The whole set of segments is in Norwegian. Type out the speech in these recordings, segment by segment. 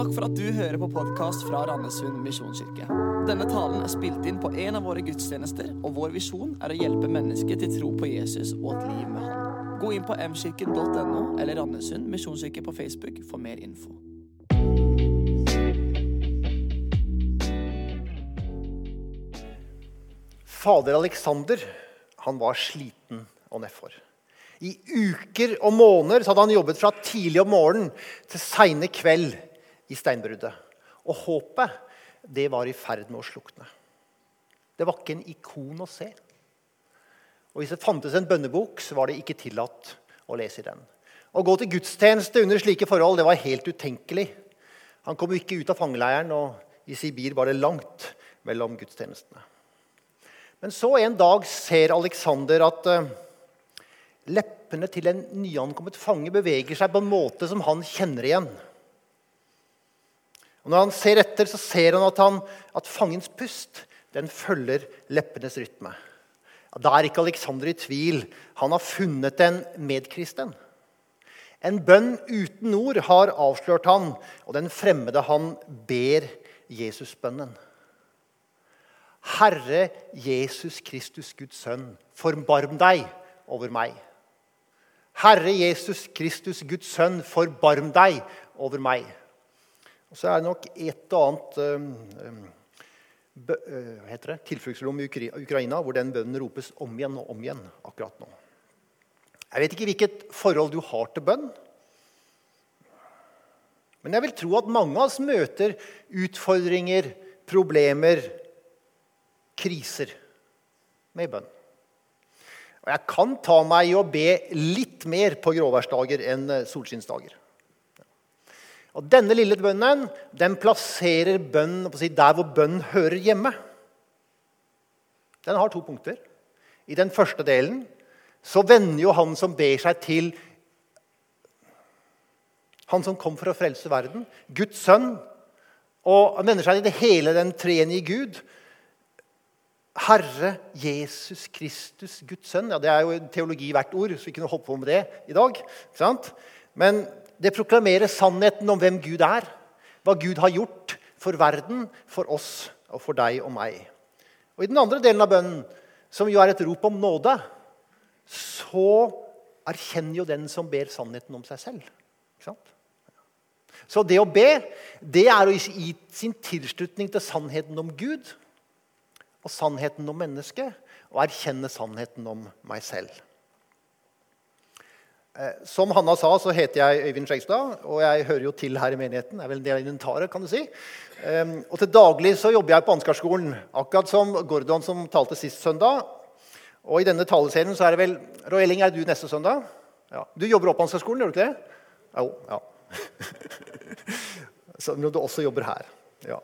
Takk for at du hører på podkast fra Randesund misjonskirke. Denne talen er spilt inn på en av våre gudstjenester, og vår visjon er å hjelpe mennesker til tro på Jesus og et liv med Han. Gå inn på mkirken.no eller Randesund misjonskirke på Facebook for mer info. Fader Alexander han var sliten og nedfor. I uker og måneder hadde han jobbet fra tidlig om morgenen til seine kveld i steinbruddet. Og håpet det var i ferd med å slukne. Det var ikke en ikon å se. Og Hvis det fantes en bønnebok, så var det ikke tillatt å lese i den. Å gå til gudstjeneste under slike forhold det var helt utenkelig. Han kom jo ikke ut av fangeleiren, og i Sibir var det langt mellom gudstjenestene. Men så en dag ser Alexander at uh, leppene til en nyankommet fange beveger seg på en måte som han kjenner igjen. Og Når han ser etter, så ser han at, han, at fangens pust den følger leppenes rytme. Da er ikke Alexander i tvil. Han har funnet en medkristen. En bønn uten ord har avslørt han, og den fremmede han ber Jesusbønnen. Herre Jesus Kristus, Guds sønn, forbarm deg over meg. Herre Jesus Kristus, Guds sønn, forbarm deg over meg. Og så er det nok et og annet um, uh, tilfluktsrom i Ukraina hvor den bønnen ropes om igjen og om igjen akkurat nå. Jeg vet ikke hvilket forhold du har til bønn. Men jeg vil tro at mange av oss møter utfordringer, problemer, kriser med bønn. Og jeg kan ta meg i å be litt mer på gråværsdager enn eh, solskinnsdager. Og Denne lille bønnen den plasserer bønn der hvor bønn hører hjemme. Den har to punkter. I den første delen så vender jo han som ber seg til han som kom for å frelse verden, Guds sønn. Og han vender seg til det hele den treenige Gud, Herre Jesus Kristus, Guds sønn. Ja, Det er jo teologi hvert ord, så vi kunne holdt på med det i dag. Men det proklamerer sannheten om hvem Gud er. Hva Gud har gjort for verden, for oss og for deg og meg. Og I den andre delen av bønnen, som jo er et rop om nåde, så erkjenner jo den som ber sannheten om seg selv. Så det å be, det er å gi sin tilslutning til sannheten om Gud og sannheten om mennesket og erkjenne sannheten om meg selv. Eh, som Hanna sa, så heter jeg Øyvind Skjegstad, og jeg hører jo til her i menigheten. Jeg er vel en del inventaret, kan du si. Ehm, og til daglig så jobber jeg på Ansgarskolen, akkurat som Gordon som talte sist søndag. Og i denne taleserien så er det vel Roy Elling, er du neste søndag? Ja. Du jobber opp på Ansgarskolen, gjør du ikke det? Jo. Ja. så når du også jobber her. Ja.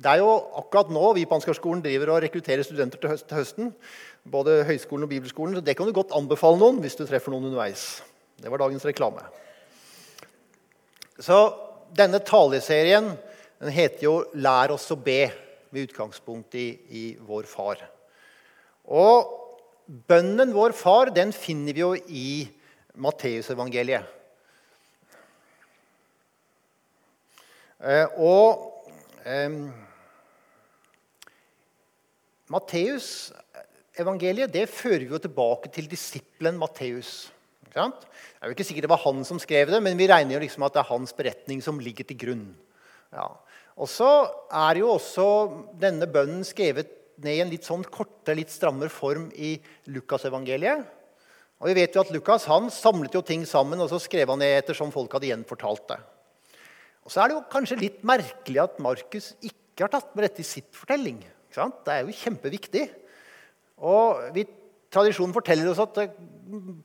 Det er jo akkurat nå vi på Ansgarskolen driver og rekrutterer studenter til, høsten. Både høyskolen og bibelskolen, så Det kan du godt anbefale noen hvis du treffer noen underveis. Det var dagens reklame. Så denne taleserien den heter jo 'Lær oss å be', med utgangspunkt i, i vår far. Og bønnen vår far den finner vi jo i Matteusevangeliet. Eh, og eh, Matteus evangeliet det fører jo tilbake til disippelen Matteus. Det er jo ikke sikkert det var han som skrev det, men vi regner jo liksom at det er hans beretning som ligger til grunn. Ja. Og så er jo også denne bønnen skrevet ned i en litt sånn korte, litt strammere form i Lukasevangeliet. Og vi vet jo at Lukas han samlet jo ting sammen og så skrev han ned etter som folk hadde gjenfortalt det. Og så er det jo kanskje litt merkelig at Markus ikke har tatt med dette i sitt fortelling. Det er jo kjempeviktig. Og vi, Tradisjonen forteller oss at eh,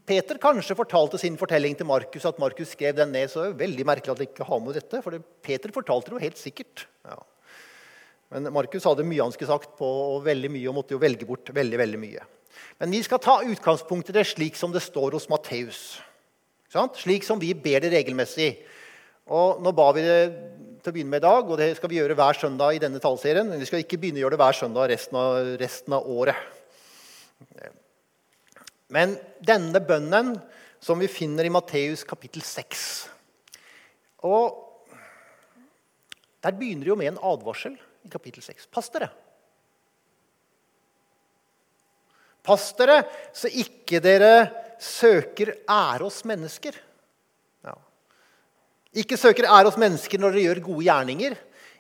Peter kanskje fortalte sin fortelling til Markus. At Markus skrev den ned, så er det veldig merkelig at de ikke har med dette. For Peter fortalte det jo helt sikkert. Ja. Men Markus hadde mye han skulle sagt på og veldig mye, og måtte jo velge bort veldig, veldig mye. Men vi skal ta utgangspunkt i det slik som det står hos Matteus. Slik som vi ber det regelmessig. Og nå ba vi det til å begynne med i dag, og det skal vi gjøre hver søndag i denne tallserien. Men vi skal ikke begynne å gjøre det hver søndag resten av, resten av året. Men denne bønnen som vi finner i Matteus kapittel 6 Og Der begynner det jo med en advarsel i kapittel 6. Pass dere. Pass dere så ikke dere søker ære hos mennesker. Ikke søker ære hos mennesker når dere gjør gode gjerninger.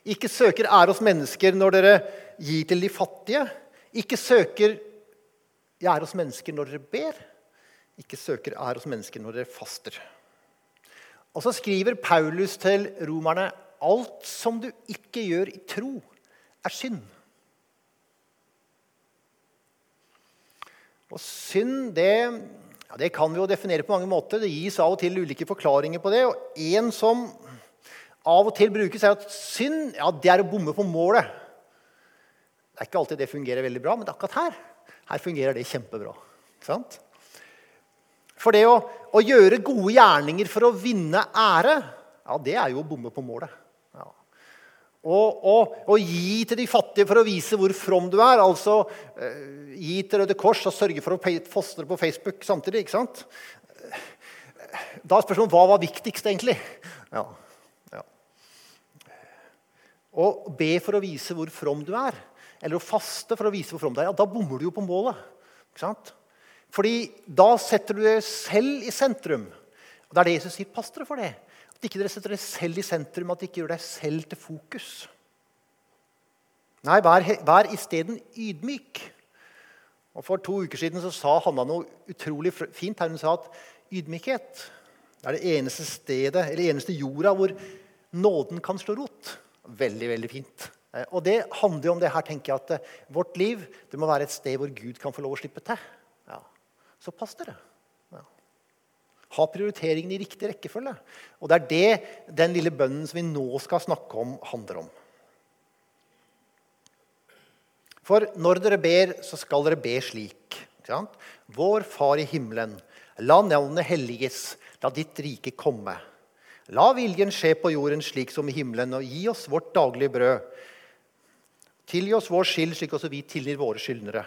Ikke søker ære hos mennesker når dere gir til de fattige. Ikke søker ære hos mennesker når dere ber. Ikke søker ære hos mennesker når dere faster. Og så skriver Paulus til romerne alt som du ikke gjør i tro, er synd. Og synd, det, ja, det kan vi jo definere på mange måter. Det gis av og til ulike forklaringer på det. Og en som av og til brukes, er at synd ja, det er å bomme på målet. Det er ikke alltid det fungerer veldig bra, men akkurat her her fungerer det kjempebra. Ikke sant? For det å, å, gjøre gode gjerninger for å vinne ære, ja, det er jo å bomme på målet. Ja. Å gi til de fattige for å vise hvor from du er, altså eh, gi til Røde Kors og sørge for å fostre på Facebook samtidig. ikke sant? Da er spørsmålet hva var viktigst, egentlig? Ja. ja. Å be for å vise hvor from du er, eller å faste for å vise hvor from du er, ja, da bommer du jo på målet. ikke sant? Fordi da setter du deg selv i sentrum. Og Det er det Jesus sier. Pass dere for det. At ikke dere setter dere selv i sentrum, at dere ikke gjør deg selv til fokus. Nei, vær, vær isteden ydmyk. Og For to uker siden så sa Hanna noe utrolig fint. her Hun sa at ydmykhet er det eneste stedet, eller eneste jorda hvor nåden kan slå rot. Veldig, veldig fint. Eh, og det handler jo om det her, tenker jeg, at eh, vårt liv det må være et sted hvor Gud kan få lov å slippe til. Ja. Så pass dere. Ha prioriteringen i riktig rekkefølge. Og det er det den lille bønnen som vi nå skal snakke om, handler om. For når dere ber, så skal dere be slik. Vår Far i himmelen. La navnet helliges. La ditt rike komme. La viljen skje på jorden slik som i himmelen, og gi oss vårt daglige brød. Tilgi oss vår skyld, slik også vi tilgir våre skyldnere.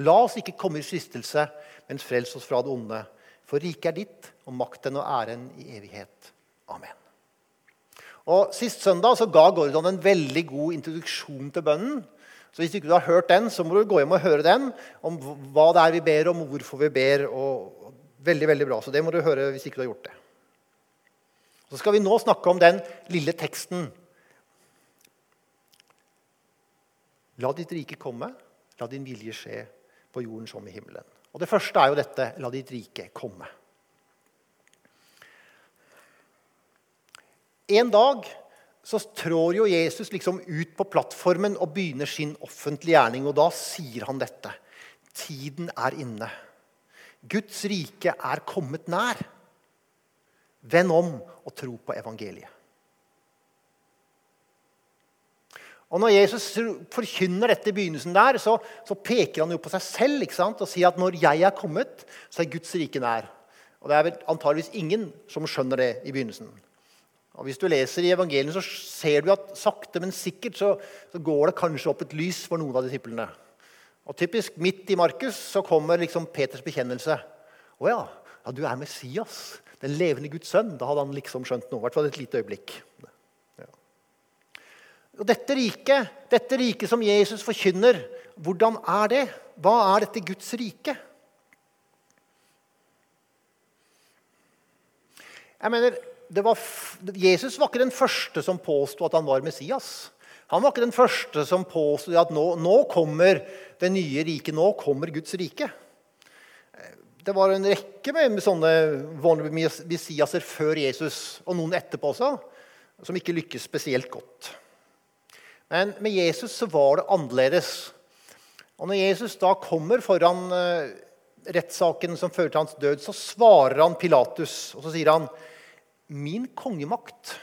La oss ikke komme i fristelse, men frels oss fra det onde. For riket er ditt, og makten og æren i evighet. Amen. Og Sist søndag så ga Gordon en veldig god introduksjon til bønnen. Så Hvis ikke du har hørt den, så må du gå hjem og høre den. Om hva det er vi ber om, hvorfor vi ber. Og veldig, veldig bra. Så det må du høre hvis ikke du har gjort det. Så skal vi nå snakke om den lille teksten. La ditt rike komme, la din vilje skje på jorden som i himmelen. Og Det første er jo dette La ditt rike komme. En dag så trår jo Jesus liksom ut på plattformen og begynner sin offentlige gjerning. Og da sier han dette. Tiden er inne. Guds rike er kommet nær. Vend om og tro på evangeliet. Og Når Jesus forkynner dette i begynnelsen, der, så, så peker han jo på seg selv ikke sant? og sier at når jeg er kommet, så er Guds rike nær. Og Det er vel antageligvis ingen som skjønner det i begynnelsen. Og Hvis du leser i evangeliet, så ser du at sakte, men sikkert så, så går det kanskje opp et lys for noen av disiplene. Og typisk Midt i Markus så kommer liksom Peters bekjennelse. Å ja, ja, du er Messias, den levende Guds sønn. Da hadde han liksom skjønt noe. I hvert fall et lite øyeblikk. Og dette riket, dette riket som Jesus forkynner, hvordan er det? Hva er dette Guds rike? Jeg mener, var, Jesus var ikke den første som påsto at han var Messias. Han var ikke den første som påsto at nå, nå, kommer det nye riket, nå kommer Guds rike. Det var en rekke med sånne messiaser før Jesus, og noen etterpå også, som ikke lykkes spesielt godt. Men med Jesus så var det annerledes. Og når Jesus da kommer foran uh, rettssaken som fører til hans død, så svarer han Pilatus, og så sier han, 'Min kongemakt,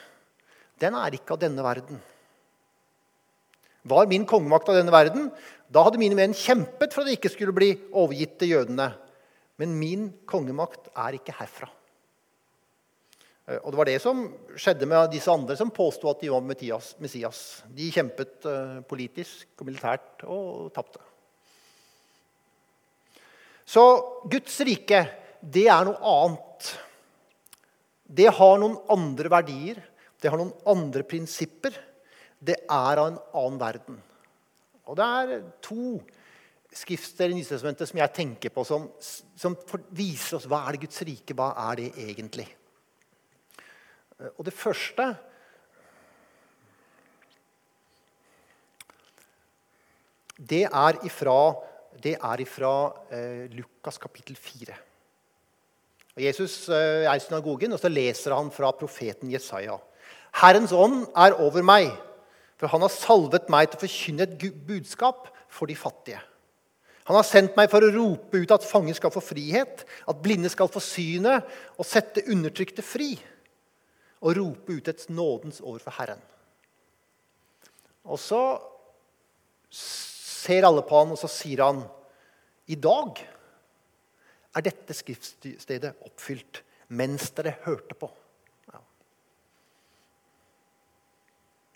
den er ikke av denne verden.' Var min kongemakt av denne verden, da hadde mine menn kjempet for at det ikke skulle bli overgitt til jødene. Men min kongemakt er ikke herfra. Eh, og Det var det som skjedde med disse andre som påsto at de var Messias. De kjempet eh, politisk og militært og tapte. Så Guds rike, det er noe annet. Det har noen andre verdier, det har noen andre prinsipper. det er av en annen verden. Og det er to skriftsteder i Nytestamentet som jeg tenker på som, som viser oss hva er det Guds rike hva er det egentlig. Og det første Det er ifra, det er ifra eh, Lukas kapittel 4. Og Jesus eh, er i synagogen, og så leser han fra profeten Jesaja. Herrens ånd er over meg, for han har salvet meg til å forkynne et budskap for de fattige. Han har sendt meg for å rope ut at fanger skal få frihet, at blinde skal få synet, og sette undertrykte fri. Og rope ut et nådens år for Herren. Og så ser alle på han, og så sier han i dag er dette skriftstedet oppfylt mens dere hørte på. Ja.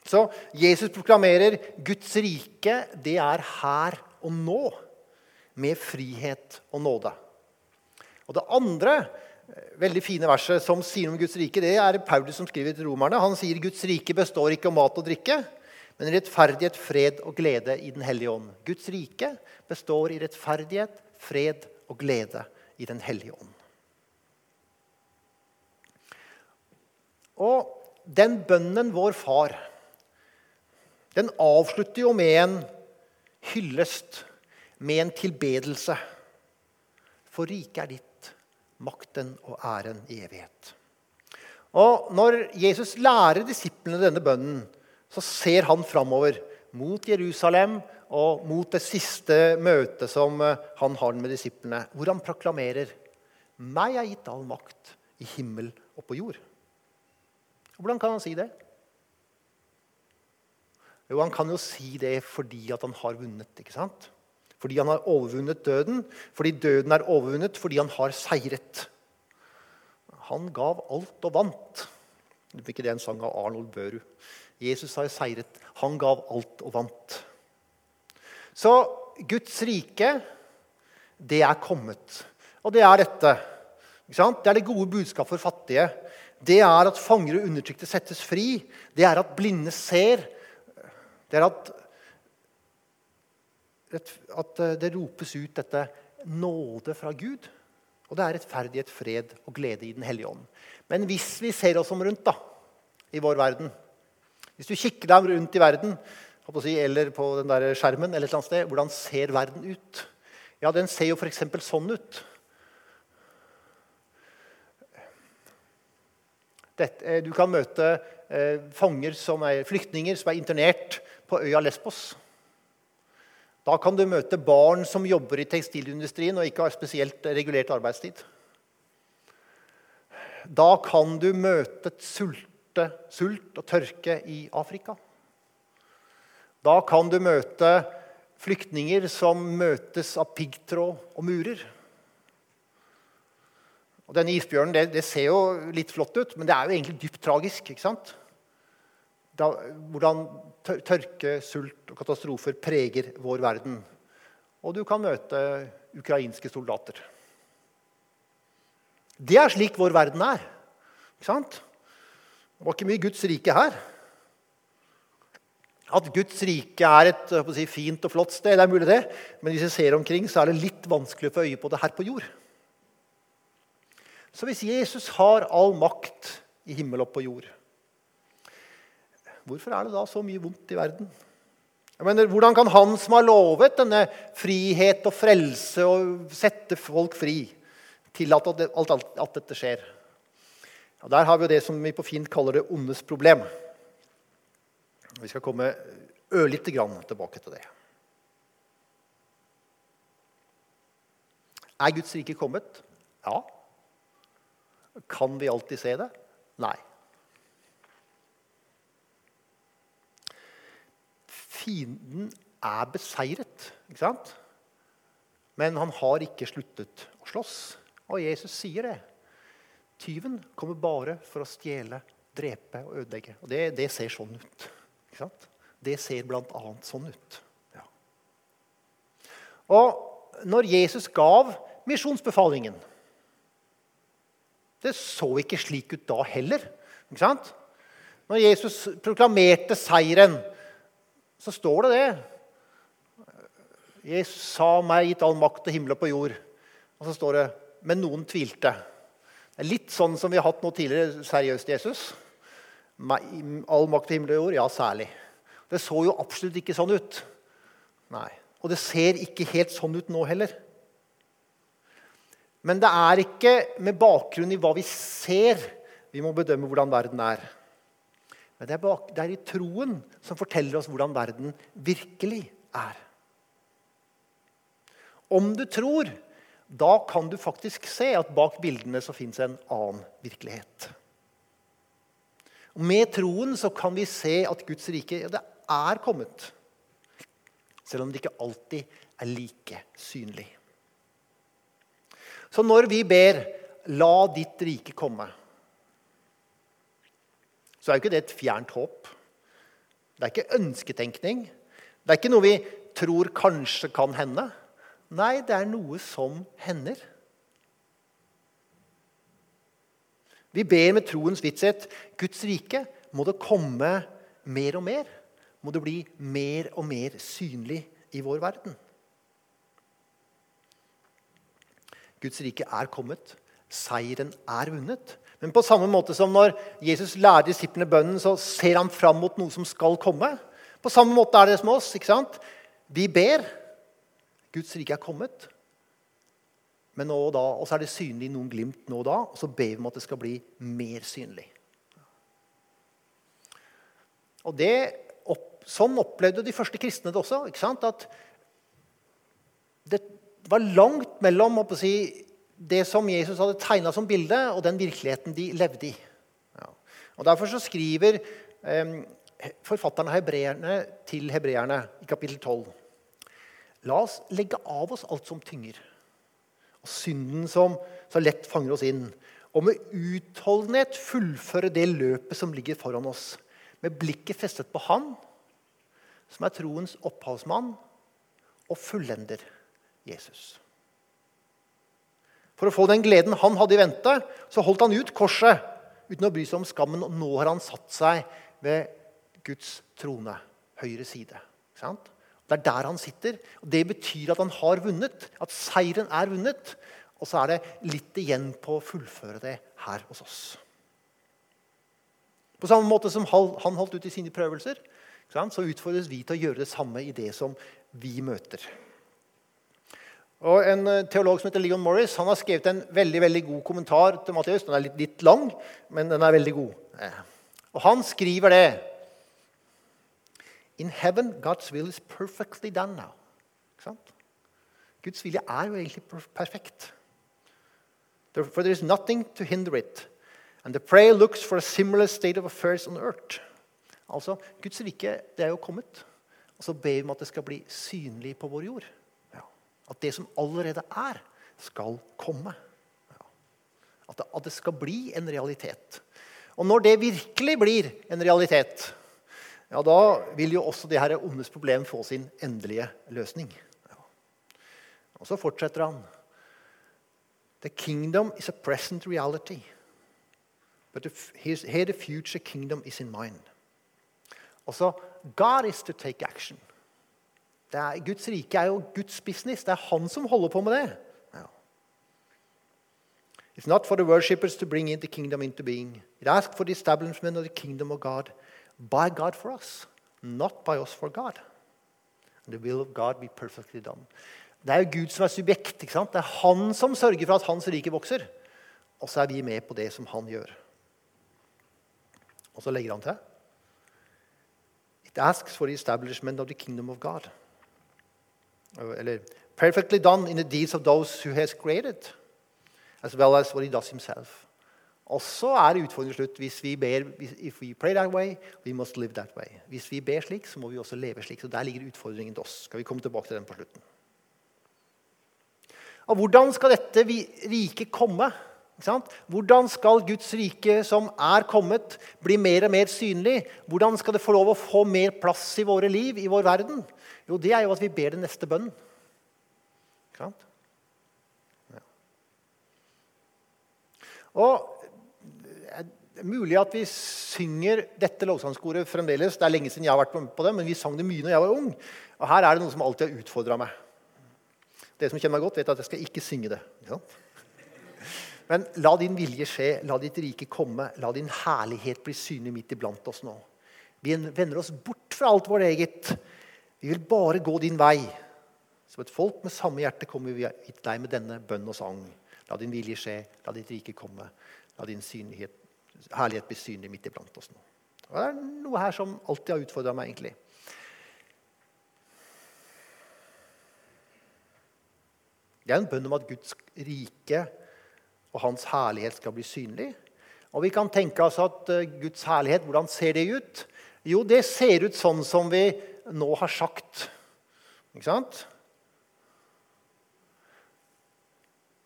Så Jesus proklamerer Guds rike, det er her og nå, med frihet og nåde. Og Det andre veldig fine verset som sier om Guds rike, det er Paulus som skriver til romerne. Han sier Guds rike består ikke av mat og drikke, men rettferdighet, fred og glede i Den hellige ånd. Guds rike består i rettferdighet, fred og glede i Den hellige ånd. Og den bønnen vår far, den avslutter jo med en hyllest, med en tilbedelse. For riket er ditt, makten og æren i evighet. Og Når Jesus lærer disiplene denne bønnen, så ser han framover mot Jerusalem og mot det siste møtet som eh, han har med disiplene, hvor han proklamerer meg er gitt all makt i himmel og på jord. Hvordan kan han si det? Jo, Han kan jo si det fordi at han har vunnet. ikke sant? Fordi han har overvunnet døden, fordi døden er overvunnet, fordi han har seiret. Han gav alt og vant. Det er ikke det en sang av Arnold Børud. Jesus har seiret. Han gav alt og vant. Så Guds rike, det er kommet. Og det er dette. Det er det gode budskap for fattige. Det er at fanger og undertrykte settes fri. Det er at blinde ser. Det er at, at det ropes ut dette nåde fra Gud. Og det er rettferdighet, fred og glede i Den hellige ånd. Men hvis vi ser oss om rundt da, i vår verden hvis du kikker deg rundt i verden eller på den der skjermen, eller et eller annet sted, hvordan ser verden ut? Ja, den ser jo f.eks. sånn ut. Dette, eh, du kan møte eh, fanger som er, flyktninger som er internert på øya Lesbos. Da kan du møte barn som jobber i tekstilindustrien og ikke har spesielt regulert arbeidstid. Da kan du møte et sult sult og tørke i Afrika. Da kan du møte flyktninger som møtes av piggtråd og murer. Og denne isbjørnen det, det, ser jo litt flott ut, men det er jo egentlig dypt tragisk. ikke sant? Da, hvordan tørke, sult og katastrofer preger vår verden. Og du kan møte ukrainske soldater. Det er slik vår verden er. Ikke sant? Det var ikke mye Guds rike her. At Guds rike er et si, fint og flott sted, det er mulig det. Men hvis vi ser omkring, så er det litt vanskelig å få øye på det her på jord. Så hvis Jesus har all makt i himmel og på jord, hvorfor er det da så mye vondt i verden? Jeg mener, Hvordan kan han som har lovet denne frihet og frelse og sette folk fri, tillate at, alt, alt, at dette skjer? Og Der har vi jo det som vi på fint kaller det ondes problem. Vi skal komme ørlite grann tilbake til det. Er Guds rike kommet? Ja. Kan vi alltid se det? Nei. Fienden er beseiret, ikke sant? Men han har ikke sluttet å slåss. Og Jesus sier det. Tyven kommer bare for å stjele, drepe og ødelegge. Og det, det ser sånn ut. Ikke sant? Det ser bl.a. sånn ut. Ja. Og når Jesus gav misjonsbefalingen Det så ikke slik ut da heller. Ikke sant? Når Jesus proklamerte seieren så står det det. Jesus sa meg gitt all makt til himmel og på jord. Og så står det men noen tvilte. Det er litt sånn som vi har hatt nå tidligere. Seriøst, Jesus? All makt til himmel og jord? Ja, særlig. Det så jo absolutt ikke sånn ut. Nei. Og det ser ikke helt sånn ut nå heller. Men det er ikke med bakgrunn i hva vi ser, vi må bedømme hvordan verden er. Men det er, bak, det er i troen som forteller oss hvordan verden virkelig er. Om du tror, da kan du faktisk se at bak bildene så fins en annen virkelighet. Med troen så kan vi se at Guds rike ja, det er kommet. Selv om det ikke alltid er like synlig. Så når vi ber 'La ditt rike komme', så er jo ikke det et fjernt håp. Det er ikke ønsketenkning. Det er ikke noe vi tror kanskje kan hende. Nei, det er noe som hender. Vi ber med troens vitshet Guds rike må det komme mer og mer. Må det bli mer og mer synlig i vår verden. Guds rike er kommet. Seieren er vunnet. Men på samme måte som når Jesus lærer disiplene bønnen, så ser han fram mot noe som skal komme. På samme måte er det som oss. ikke sant? Vi ber. Guds rike er kommet. Men nå og da, og så er det synlig noen glimt nå og da, og så ber vi om at det skal bli mer synlig. Og det, Sånn opplevde de første kristne det også. ikke sant? At det var langt mellom si, det som Jesus hadde tegna som bilde, og den virkeligheten de levde i. Ja. Og Derfor så skriver eh, forfatterne hebreerne til hebreerne i kapittel 12 La oss legge av oss alt som tynger, og synden som så lett fanger oss inn. Og med utholdenhet fullføre det løpet som ligger foran oss, med blikket festet på Han, som er troens opphavsmann og fullender. Jesus. For å få den gleden han hadde i vente, så holdt han ut korset uten å bry seg om skammen. Og nå har han satt seg ved Guds trone, høyre side. Det er der han sitter. og Det betyr at han har vunnet, at seieren er vunnet. Og så er det litt igjen på å fullføre det her hos oss. På samme måte som han holdt ut i sine prøvelser, så utfordres vi til å gjøre det samme i det som vi møter. Og En eh, teolog som heter Leon Morris han har skrevet en veldig veldig god kommentar til Matteus. Den er litt, litt, lang, men den er veldig god. Eh, og Han skriver det In heaven, God's will is perfectly done now. Guds vilje er jo egentlig perfekt. For there is nothing to hinder it. And the prayer looks for a similar state of affairs on earth. Altså, Guds rike det er jo kommet. Og så ber vi om at det skal bli synlig på vår jord. At det som allerede er, skal komme. At det, at det skal bli en realitet. Og når det virkelig blir en realitet, ja, da vil jo også det her ondes problem få sin endelige løsning. Ja. Og så fortsetter han. The kingdom is a present reality. But the, here the future kingdom is in mind. Altså, God is to take action. Er, Guds rike er jo Guds business. Det er han som holder på med det. It's not for the worshippers to bring in the kingdom into being. It asks for the establishment of the kingdom of God by God for us, not by us for God. And the will of God be perfectly done. Det er jo Gud som er subjekt. ikke sant? Det er han som sørger for at hans rike vokser. Og så er vi med på det som han gjør. Og så legger han til It asks for the establishment of the kingdom of God eller perfectly done in the deeds of those who has created, as well as what he does himself. Og så er utfordringen slutt. Hvis vi ber, if we pray that way, we must live that way. Hvis vi ber slik, så må vi også leve slik. Så Der ligger utfordringen til oss. Skal vi komme tilbake til den på slutten. Og Hvordan skal dette riket komme? Hvordan skal Guds rike, som er kommet, bli mer og mer synlig? Hvordan skal det få lov å få mer plass i våre liv, i vår verden? Jo, det er jo at vi ber den neste bønnen. Ja. Og Det er mulig at vi synger dette lovsangskoret fremdeles. Det er lenge siden jeg har vært på det, men vi sang det mye når jeg var ung. Og her er det noe som alltid har utfordra meg. Dere som kjenner meg godt, vet at jeg skal ikke synge det. Ikke men la din vilje skje, la ditt rike komme, la din herlighet bli synlig midt iblant oss nå. Vi vender oss bort fra alt vårt eget. Vi vil bare gå din vei. Som et folk med samme hjerte kommer vi til deg med denne bønn og sang. La din vilje skje, la ditt rike komme. La din herlighet bli synlig midt iblant oss nå. Og det er noe her som alltid har utfordra meg. egentlig. Det er en bønn om at Guds rike og hans herlighet skal bli synlig. Og Vi kan tenke oss at uh, Guds herlighet, hvordan ser det ut? Jo, det ser ut sånn som vi nå har sagt. Ikke sant?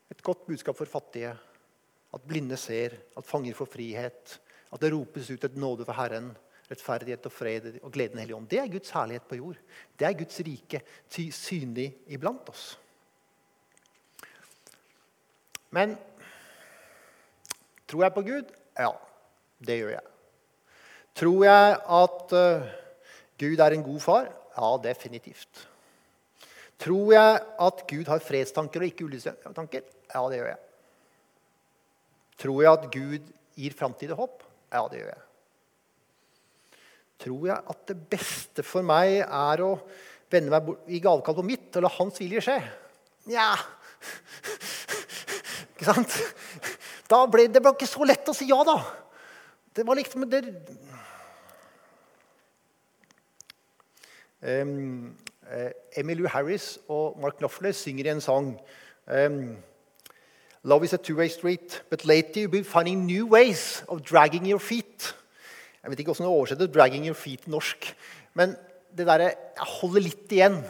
Et godt budskap for fattige. At blinde ser, at fanger får frihet. At det ropes ut et nåde for Herren. Rettferdighet og fred og gleden Hellige Ånd. Det er Guds herlighet på jord. Det er Guds rike synlig iblant oss. Men tror jeg på Gud? Ja, det gjør jeg. Tror jeg at uh, Gud er en god far? Ja, definitivt. Tror jeg at Gud har fredstanker og ikke ulystanker? Ja, det gjør jeg. Tror jeg at Gud gir framtid og håp? Ja, det gjør jeg. Tror jeg at det beste for meg er å vende meg i gavekall på mitt og la Hans vilje skje? Nja Ikke sant? Da Ble, det ble ikke så lett å si ja, da. Det var liksom det, um, Emmylou Harris og Mark Knopfler synger i en sang um, Love is a two-way street, but later you'll be finding new ways of dragging your feet. Jeg vet ikke hvordan du oversetter 'dragging your feet' norsk. Men det derre Jeg holder litt igjen.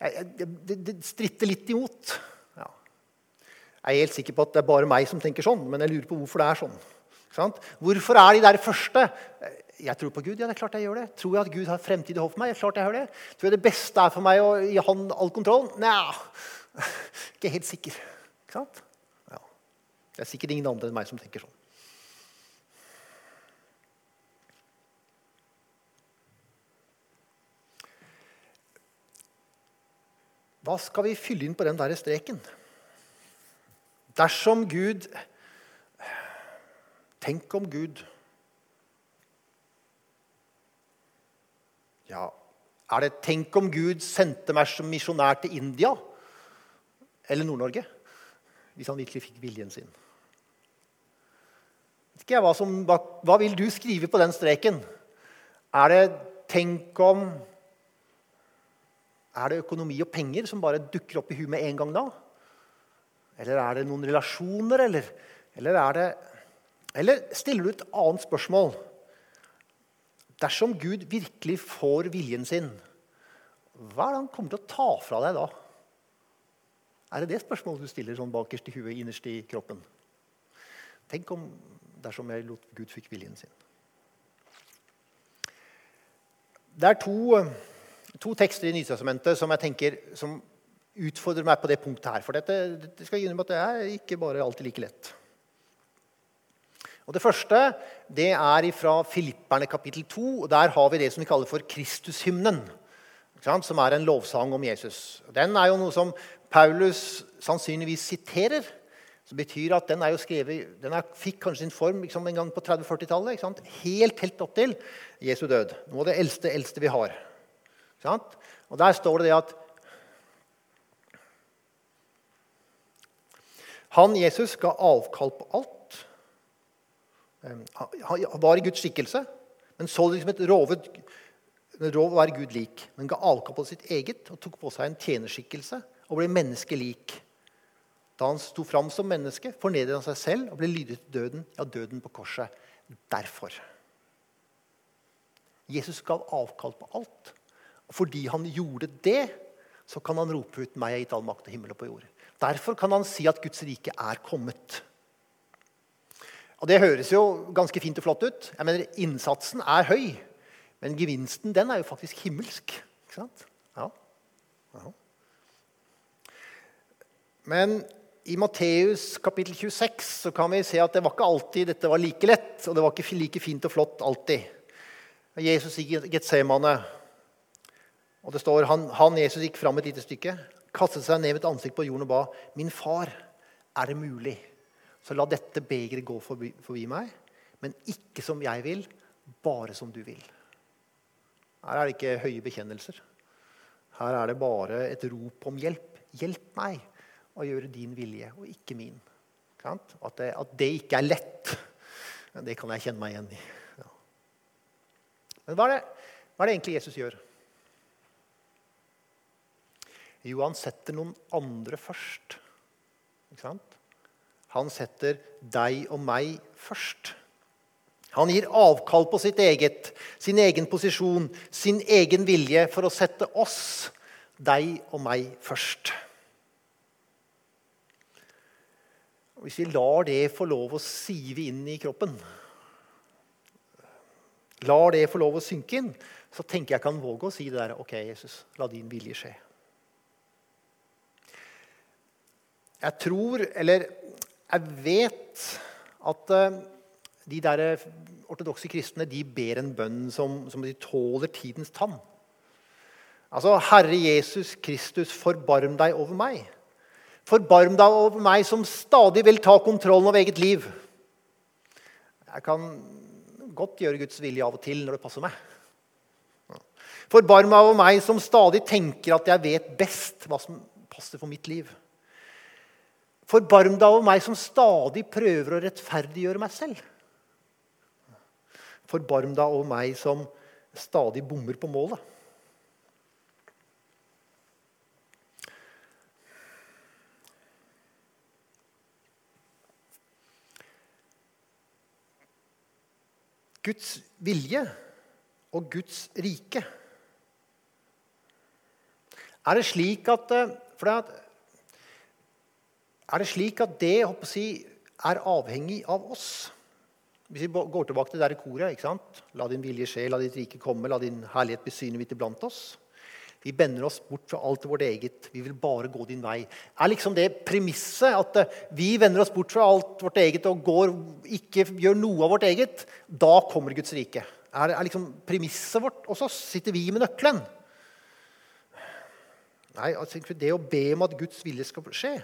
Jeg, jeg, det, det stritter litt imot. Jeg er helt sikker på at det er bare meg som tenker sånn, men jeg lurer på hvorfor det er sånn. Hvorfor er de der første? Jeg tror på Gud. Ja, det er klart jeg gjør det. Tror jeg at Gud har fremtid i håp for meg? Ja, klart jeg gjør det. Tror jeg det beste er for meg å gi han all kontroll? Nja, ikke helt sikker. Ikke sant? Ja. Det er sikkert ingen andre enn meg som tenker sånn. Hva skal vi fylle inn på den der streken? Dersom Gud Tenk om Gud Ja, er det 'tenk om Gud sendte meg som misjonær til India' eller Nord-Norge? Hvis han virkelig fikk viljen sin. Ikke hva, som, hva, hva vil du skrive på den streken? Er det 'tenk om' Er det økonomi og penger som bare dukker opp i huet med en gang da? Eller er det noen relasjoner? Eller, eller, det, eller stiller du et annet spørsmål? Dersom Gud virkelig får viljen sin, hva er det han kommer til å ta fra deg da? Er det det spørsmålet du stiller sånn bakerst i huet, innerst i kroppen? Tenk om dersom jeg lot Gud fikk viljen sin. Det er to, to tekster i Nytestamentet som jeg tenker som utfordrer meg på det punktet her. For dette, det skal jeg at det er ikke bare alltid like lett. Og Det første det er fra Filipperne kapittel 2. og Der har vi det som vi kaller for Kristushymnen. Som er en lovsang om Jesus. Den er jo noe som Paulus sannsynligvis siterer. Som betyr at Den skrevet, den er, fikk kanskje sin form liksom en gang på 30-40-tallet. Helt, helt opp til Jesu død. Noe av det eldste, eldste vi har. Og Der står det det at Han, Jesus, ga avkall på alt. Han var i Guds skikkelse, men så det liksom et rovet rov å være Gud lik. Men ga avkall på sitt eget og tok på seg en tjenerskikkelse og ble menneskelik. Da han sto fram som menneske, fornedret han seg selv og ble lydig til døden, ja, døden på korset. Derfor. Jesus gav avkall på alt. Og fordi han gjorde det, så kan han rope ut 'Meg er gitt all makt og himmel og på jord'. Derfor kan han si at Guds rike er kommet. Og Det høres jo ganske fint og flott ut. Jeg mener, Innsatsen er høy, men gevinsten den er jo faktisk himmelsk. Ikke sant? Ja. ja. Men I Matteus kapittel 26 så kan vi se at det var ikke alltid dette var like lett. Og det var ikke like fint og flott alltid. Jesus i Getsemane. Og det står han, han Jesus gikk fram et lite stykke, kastet seg ned med et ansikt på jorden og ba, 'Min far, er det mulig?' Så la dette begeret gå forbi, forbi meg, men ikke som jeg vil, bare som du vil. Her er det ikke høye bekjennelser. Her er det bare et rop om hjelp. Hjelp meg å gjøre din vilje og ikke min. At det, at det ikke er lett, det kan jeg kjenne meg igjen i. Ja. Men hva er, det, hva er det egentlig Jesus gjør? Jo, han setter noen andre først. Han setter deg og meg først. Han gir avkall på sitt eget, sin egen posisjon, sin egen vilje for å sette oss, deg og meg, først. Hvis vi lar det få lov å sive inn i kroppen, lar det få lov å synke inn, så tenker jeg kan våge å si det der OK, Jesus, la din vilje skje. Jeg tror, eller jeg vet, at eh, de der ortodokse kristne de ber en bønn som, som de tåler tidens tann. Altså, Herre Jesus Kristus, forbarm deg over meg. Forbarm deg over meg som stadig vil ta kontrollen over eget liv. Jeg kan godt gjøre Guds vilje av og til når det passer meg. Forbarm deg over meg som stadig tenker at jeg vet best hva som passer for mitt liv. Forbarm deg over meg som stadig prøver å rettferdiggjøre meg selv. Forbarm deg over meg som stadig bommer på målet. Guds vilje og Guds rike. Er det slik at, for det, er det slik at det si, er avhengig av oss? Hvis vi går tilbake til det der koret ikke sant? La din vilje skje, la ditt rike komme, la din herlighet bli synlig midt iblant oss. Vi bender oss bort fra alt vårt eget. Vi vil bare gå din vei. Er liksom det premisset at eh, vi vender oss bort fra alt vårt eget og går, ikke gjør noe av vårt eget? Da kommer Guds rike. Er, er liksom premisset vårt Og så sitter vi med nøkkelen. Nei, altså, Det å be om at Guds vilje skal skje,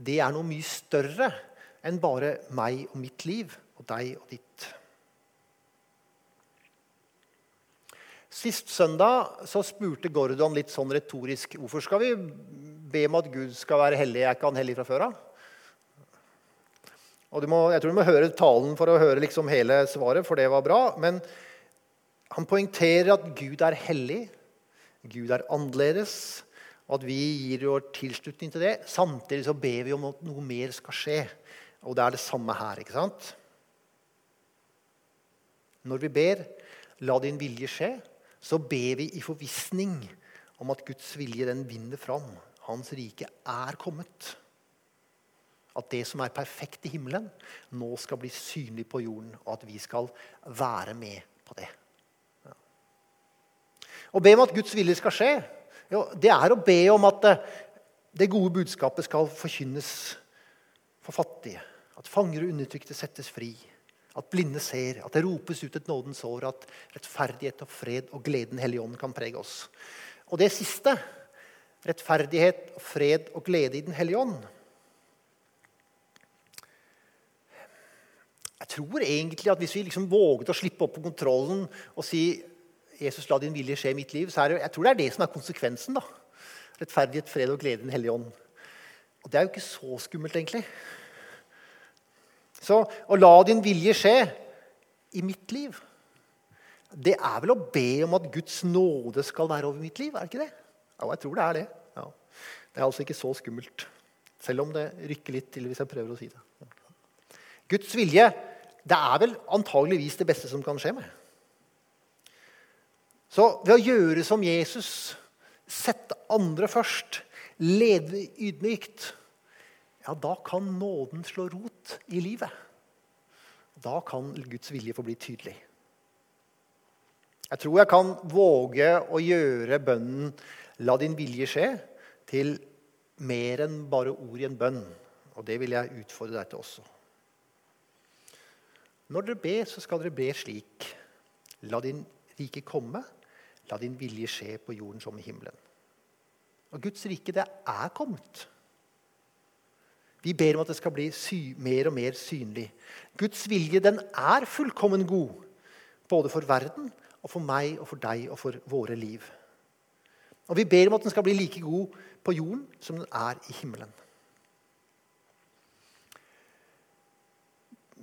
det er noe mye større enn bare meg og mitt liv og deg og ditt. Sist søndag så spurte Gordon litt sånn retorisk hvorfor skal vi be om at Gud skal være hellig. Er ikke han hellig fra før av? Jeg tror du må høre talen for å høre liksom hele svaret, for det var bra. Men han poengterer at Gud er hellig, Gud er annerledes, og at vi gir vår tilslutning til det. Samtidig så ber vi om at noe mer skal skje. Og det er det samme her. ikke sant? Når vi ber 'la din vilje skje', så ber vi i forvissning om at Guds vilje den vinner fram. Hans rike er kommet. At det som er perfekt i himmelen, nå skal bli synlig på jorden, og at vi skal være med på det. Ja. Å be om at Guds vilje skal skje, jo, det er å be om at det, eh, det gode budskapet skal forkynnes for fattige. At fanger og undertrykte settes fri. At blinde ser, at det ropes ut et nådens år, at rettferdighet og fred og gleden Hellige Ånd kan prege oss. Og det siste, rettferdighet, og fred og glede i Den hellige ånd Jeg tror egentlig at hvis vi liksom våget å slippe opp på kontrollen og si Jesus, la din vilje skje i mitt liv, så er det, jeg tror det er det som er konsekvensen. da. Rettferdighet, fred og glede i Den hellige ånd. Og det er jo ikke så skummelt, egentlig. Så å la din vilje skje i mitt liv, det er vel å be om at Guds nåde skal være over mitt liv? er det ikke det? Ja, jeg tror det er det. Ja. Det er altså ikke så skummelt. Selv om det rykker litt til hvis jeg prøver å si det. Guds vilje det er vel antageligvis det beste som kan skje meg. Så ved å gjøre som Jesus, sette andre først, leve ydmykt ja, da kan nåden slå rot i livet. Da kan Guds vilje få bli tydelig. Jeg tror jeg kan våge å gjøre bønnen 'La din vilje skje' til mer enn bare ord i en bønn. Og det vil jeg utfordre deg til også. Når dere ber, så skal dere be slik. La din rike komme. La din vilje skje på jorden som i himmelen. Og Guds rike, det er kommet. Vi ber om at det skal bli mer og mer synlig. Guds vilje den er fullkommen god, både for verden og for meg og for deg og for våre liv. Og vi ber om at den skal bli like god på jorden som den er i himmelen.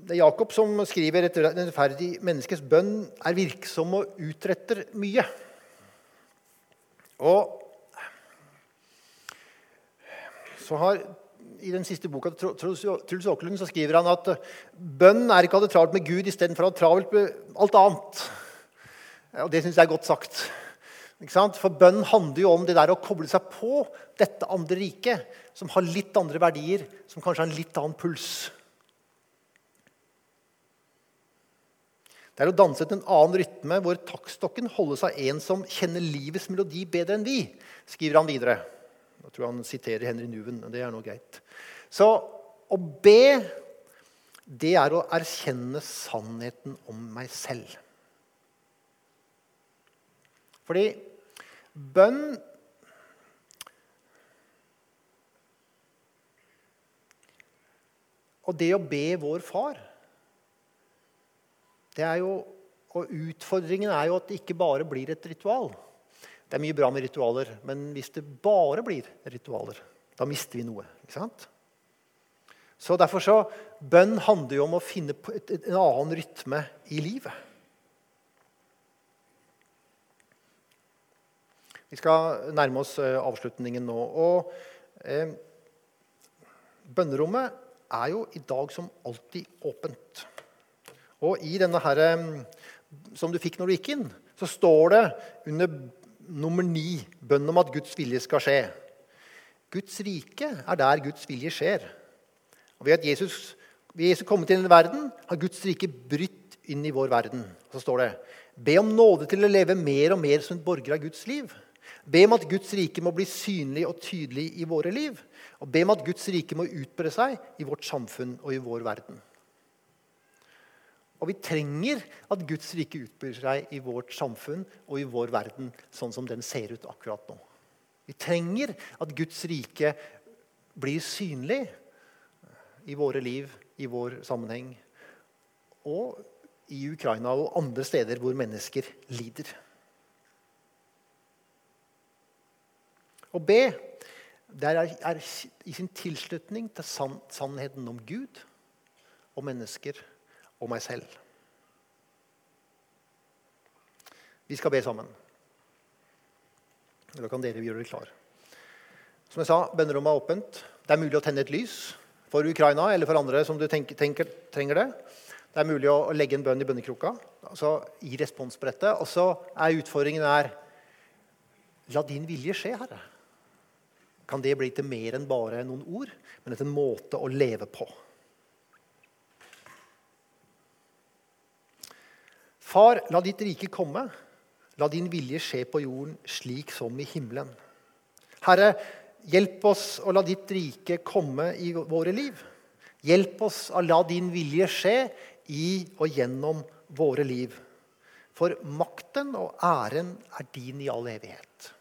Det er Jakob som skriver en rettferdig menneskes bønn er virksom og utretter mye. Og så har i den siste boka til Truls Åkerlund så skriver han at bønn er ikke å ha det travelt med Gud istedenfor å ha travelt med alt annet. Og Det syns jeg er godt sagt. For bønn handler jo om det der å koble seg på dette andre riket, som har litt andre verdier, som kanskje har en litt annen puls. Det er å danse etter en annen rytme hvor taktstokken holdes av en som kjenner livets melodi bedre enn vi, skriver han videre. Jeg tror han siterer Henry Nuven. Det er noe greit. Så å be, det er å erkjenne sannheten om meg selv. Fordi bønn Og det å be vår far det er jo, Og utfordringen er jo at det ikke bare blir et ritual. Det er mye bra med ritualer, men hvis det bare blir ritualer, da mister vi noe. ikke sant? Så derfor så, Bønn handler jo om å finne en annen rytme i livet. Vi skal nærme oss eh, avslutningen nå. Og eh, Bønnerommet er jo i dag som alltid åpent. Og i denne her, som du fikk når du gikk inn, så står det under nummer ni bønn om at Guds vilje skal skje. Guds rike er der Guds vilje skjer. Og Ved at Jesus, ved Jesus kommet til denne verden, har Guds rike brytt inn i vår verden. Så står det Be om nåde til å leve mer og mer som en borger av Guds liv. Be om at Guds rike må bli synlig og tydelig i våre liv. Og be om at Guds rike må utbre seg i vårt samfunn og i vår verden. Og vi trenger at Guds rike utbyr seg i vårt samfunn og i vår verden sånn som den ser ut akkurat nå. Vi trenger at Guds rike blir synlig i våre liv, i vår sammenheng. Og i Ukraina og andre steder hvor mennesker lider. Å be er, er i sin tilslutning til sann, sannheten om Gud og mennesker og meg selv. Vi skal be sammen. Da kan dere gjøre dere klar. Som jeg sa, Bønnerommet er åpent. Det er mulig å tenne et lys for Ukraina eller for andre som du tenker, tenker, trenger det. Det er mulig å legge en bønn i bønnekroka altså i responsbrettet. Og så er utfordringen er La din vilje skje, Herre kan det bli til mer enn bare noen ord, men etter en måte å leve på. Far, la ditt rike komme. La din vilje skje på jorden slik som i himmelen. Herre, hjelp oss å la ditt rike komme i våre liv. Hjelp oss å la din vilje skje i og gjennom våre liv. For makten og æren er din i all evighet.